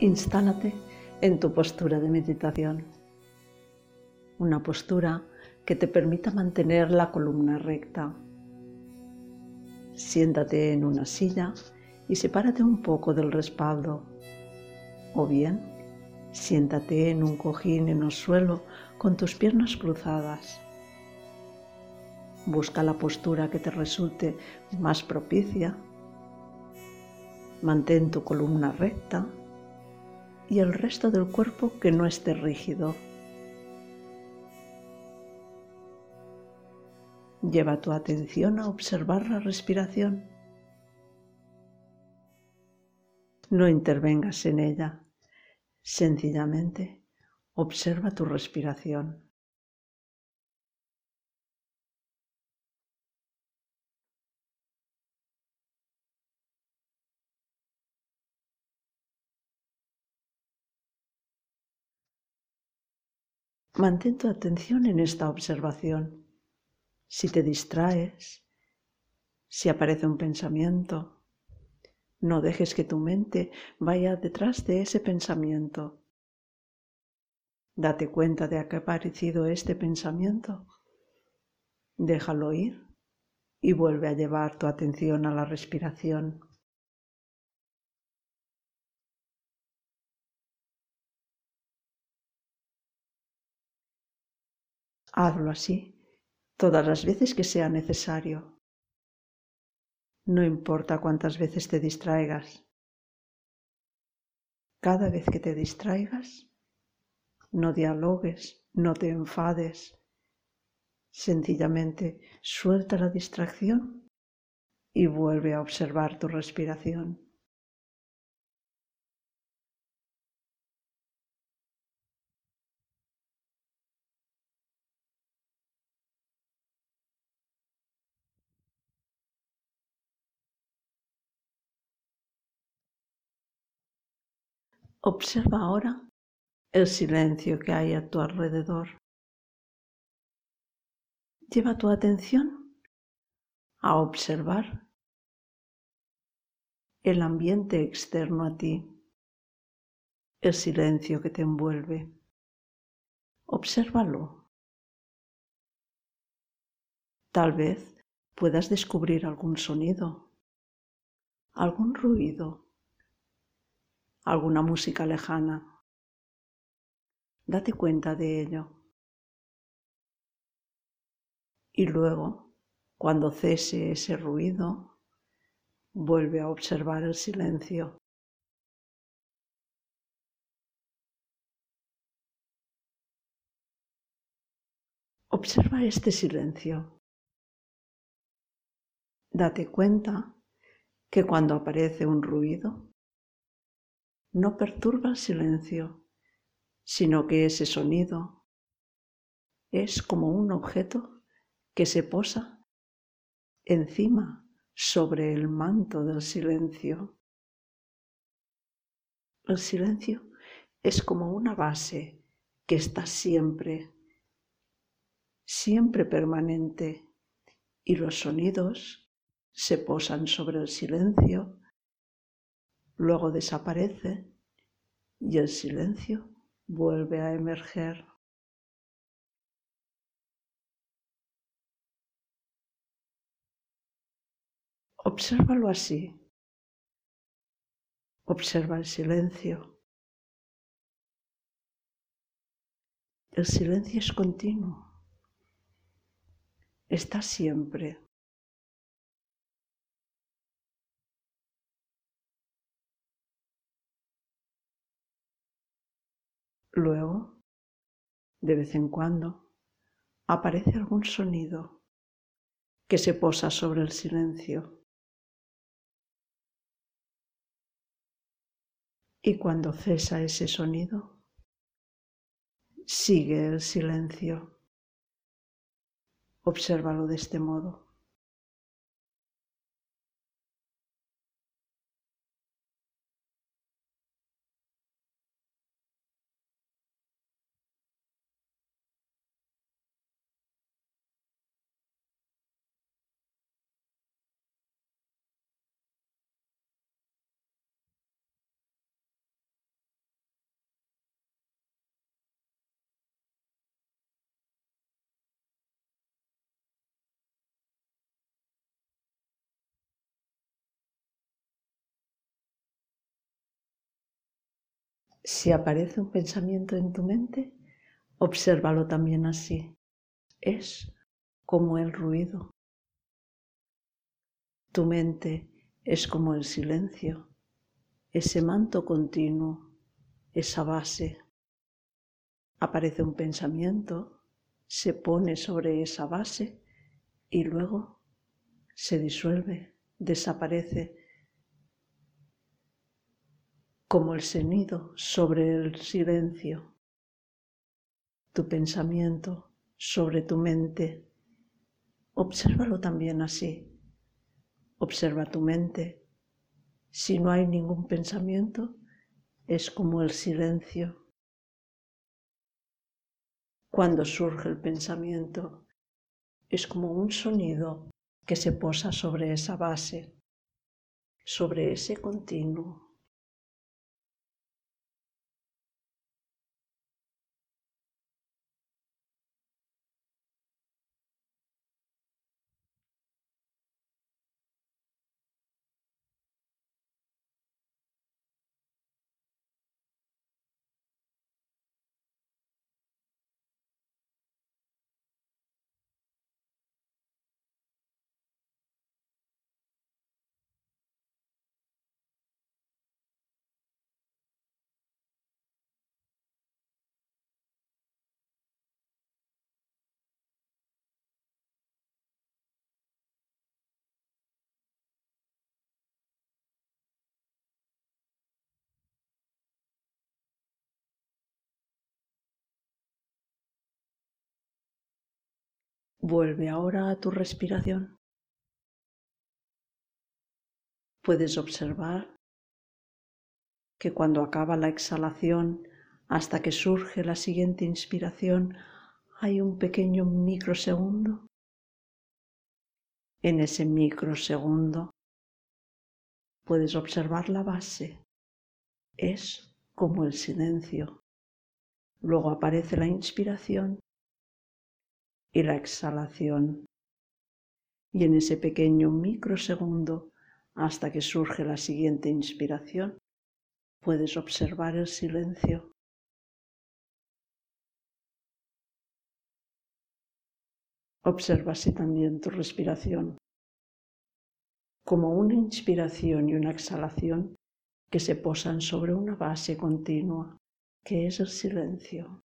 Instálate en tu postura de meditación. Una postura que te permita mantener la columna recta. Siéntate en una silla y sepárate un poco del respaldo. O bien, siéntate en un cojín en el suelo con tus piernas cruzadas. Busca la postura que te resulte más propicia. Mantén tu columna recta y el resto del cuerpo que no esté rígido. Lleva tu atención a observar la respiración. No intervengas en ella, sencillamente observa tu respiración. Mantén tu atención en esta observación. Si te distraes, si aparece un pensamiento, no dejes que tu mente vaya detrás de ese pensamiento. Date cuenta de que ha aparecido este pensamiento. Déjalo ir y vuelve a llevar tu atención a la respiración. Hazlo así todas las veces que sea necesario. No importa cuántas veces te distraigas. Cada vez que te distraigas, no dialogues, no te enfades. Sencillamente suelta la distracción y vuelve a observar tu respiración. Observa ahora el silencio que hay a tu alrededor. Lleva tu atención a observar el ambiente externo a ti, el silencio que te envuelve. Obsérvalo. Tal vez puedas descubrir algún sonido, algún ruido alguna música lejana. Date cuenta de ello. Y luego, cuando cese ese ruido, vuelve a observar el silencio. Observa este silencio. Date cuenta que cuando aparece un ruido, no perturba el silencio, sino que ese sonido es como un objeto que se posa encima sobre el manto del silencio. El silencio es como una base que está siempre, siempre permanente y los sonidos se posan sobre el silencio luego desaparece y el silencio vuelve a emerger. Obsérvalo así. Observa el silencio. El silencio es continuo. Está siempre. Luego, de vez en cuando, aparece algún sonido que se posa sobre el silencio. Y cuando cesa ese sonido, sigue el silencio. Obsérvalo de este modo. Si aparece un pensamiento en tu mente, obsérvalo también así. Es como el ruido. Tu mente es como el silencio, ese manto continuo, esa base. Aparece un pensamiento, se pone sobre esa base y luego se disuelve, desaparece como el sonido sobre el silencio, tu pensamiento sobre tu mente. Obsérvalo también así. Observa tu mente. Si no hay ningún pensamiento, es como el silencio. Cuando surge el pensamiento, es como un sonido que se posa sobre esa base, sobre ese continuo. Vuelve ahora a tu respiración. Puedes observar que cuando acaba la exhalación hasta que surge la siguiente inspiración hay un pequeño microsegundo. En ese microsegundo puedes observar la base. Es como el silencio. Luego aparece la inspiración y la exhalación. Y en ese pequeño microsegundo, hasta que surge la siguiente inspiración, puedes observar el silencio. Observa así también tu respiración, como una inspiración y una exhalación que se posan sobre una base continua, que es el silencio.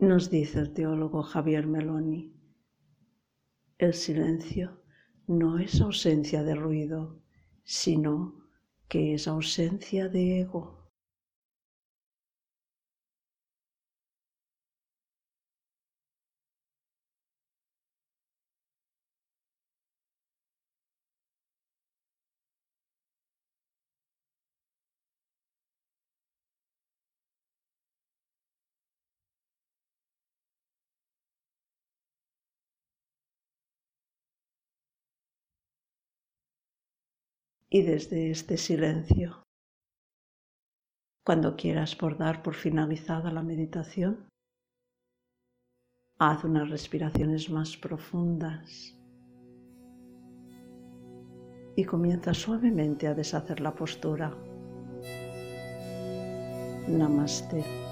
Nos dice el teólogo Javier Meloni, el silencio no es ausencia de ruido, sino que es ausencia de ego. Y desde este silencio. Cuando quieras por dar por finalizada la meditación, haz unas respiraciones más profundas y comienza suavemente a deshacer la postura. Namaste.